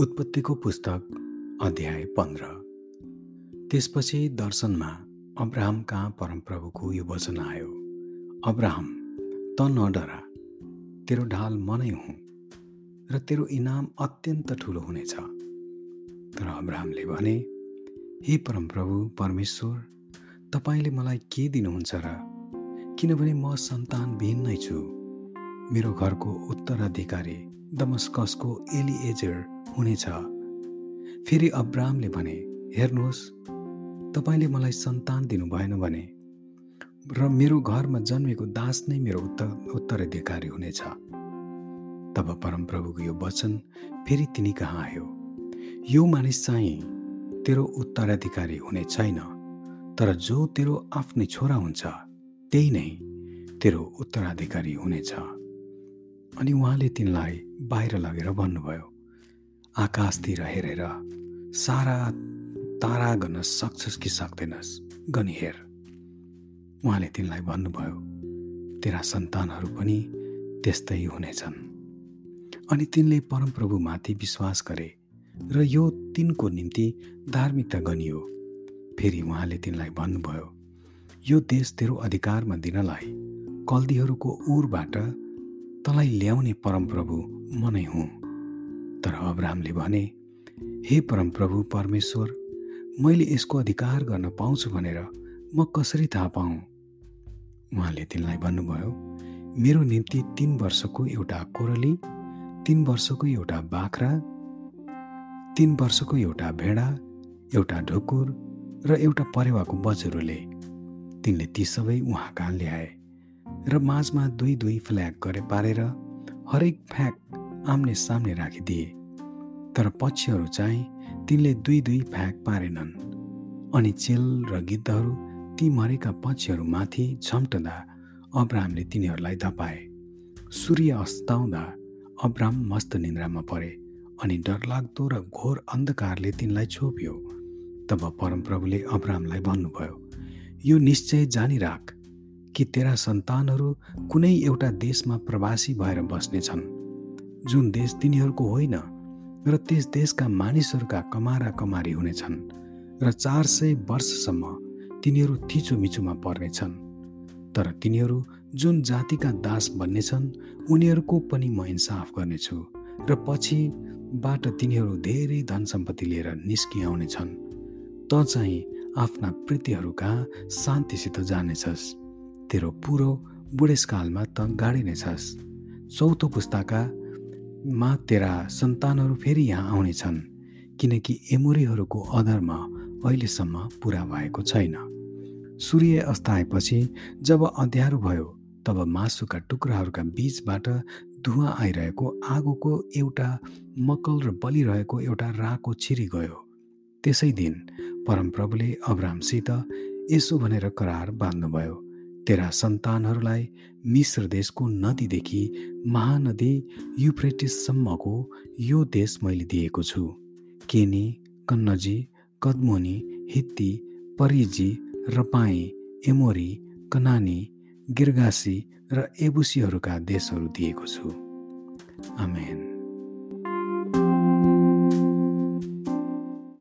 उत्पत्तिको पुस्तक अध्याय पन्ध्र। त्यसपछि दर्शनमा अब्राहम परमप्रभुको यो वचन आयो अब्राहम त नडरा तेरो ढाल मनै हुँ र तेरो इनाम अत्यन्त ठुलो हुनेछ। तर अब्राहमले भने हे परमप्रभु परमेश्वर तपाईँले मलाई के दिनुहुन्छ र? किनभने म सन्तानविहीन नै छु। मेरो घरको उत्तराधिकारी दमस्कसको एलिएजर हुनेछ। फेरि अब्राहमले भने हेर्नुहोस् तपाईँले मलाई सन्तान दिनु भएन भने र मेरो घरमा जन्मेको दास नै मेरो उत्तर उत्तराधिकारी हुनेछ। तब परमप्रभुको यो वचन फेरि तिनी कहाँ आयो? यो मानिस चाहिँ तेरो उत्तराधिकारी हुने छैन तर जो तेरो आफ्नै छोरा हुन्छ त्यही नै तेरो उत्तराधिकारी हुनेछ। अनि उहाँले तिनलाई बाहिर लगेर भन्नुभयो। आकाशतिर हेरेर सारा तारा गर्न सक्छस् कि सक्दैनस्? गनी हेर। उहाँले तिनलाई भन्नुभयो तेरा सन्तानहरू पनि त्यस्तै हुनेछन्। अनि तिनले परमप्रभुमाथि विश्वास गरे र यो तिनको निम्ति धार्मिकता गनियो। फेरि उहाँले तिनलाई भन्नुभयो यो देश तेरो अधिकारमा दिनलाई कल्दीहरूको उरबाट तँलाई ल्याउने परमप्रभु म नै हुँ। तर अब्राहमले भने हे परमप्रभु परमेश्वर मैले यसको अधिकार गर्न पाउँछु भनेर म कसरी थाहा पाऊँ? उहाँले तिनलाई भन्नुभयो मेरो निम्ति तिन वर्षको एउटा कोरली तिन वर्षको एउटा बाख्रा तिन वर्षको एउटा भेडा एउटा ढुकुर र एउटा परेवाको बजुरोले तिनले ती सबै उहाँ कहाँ ल्याए र माझमा दुई दुई फ्ल्याग गरे पारेर हरेक फ्याक आम्ने सामने राखिदिए। तर पक्षीहरू चाहिँ तिनले दुई दुई फ्याक पारेनन् अनि चेल र गिद्धहरू ती मरेका पक्षीहरूमाथि झम्टदा अब्राहमले तिनीहरूलाई धपाए। सूर्य अस्ताउँदा अब्राम मस्त निन्द्रामा परे अनि डरलाग्दो र घोर अन्धकारले तिनलाई छोप्यो। तब परमप्रभुले अब्रामलाई भन्नुभयो यो निश्चय जानिराख कि तेरा सन्तानहरू कुनै एउटा देशमा प्रवासी भएर बस्नेछन्। जुन देश तिनीहरूको होइन र त्यस देशका मानिसहरूका कमारा कमारी हुनेछन् र चार सय वर्षसम्म तिनीहरू थिचोमिचोमा पर्नेछन्। तर तिनीहरू जुन जातिका दास बन्नेछन् उनीहरूको पनि म इन्साफ गर्नेछु र पछिबाट तिनीहरू धेरै धन सम्पत्ति लिएर निस्किआउनेछन्। त चाहिँ आफ्ना प्रीतिहरू कहाँ शान्तिसित जानेछस्। तेरो पुरो बुढेसकालमा त गाडिनेछस्। चौथो पुस्ताका मा तेरा सन्तानहरू फेरि यहाँ आउनेछन् किनकि एमुरीहरूको अधर्म अहिलेसम्म पुरा भएको छैन। सूर्य अस्ताएपछि जब अँध्यारो भयो तब मासुका टुक्राहरूका बीचबाट धुवा आइरहेको आगोको एउटा मकल र बलिरहेको एउटा राको छिरी गयो। त्यसै दिन परमप्रभुले अब्रामसित यसो भनेर करार बाँध्नुभयो तेरा सन्तानहरूलाई मिश्र देशको नदीदेखि महानदी युफ्रेटिससम्मको यो देश मैले दिएको छु। केनी कन्नजी कदमोनी हित्ती परिजी रपाई एमोरी कनानी गिर्गासी र एबुसीहरूका देशहरू दिएको छु। आमेन।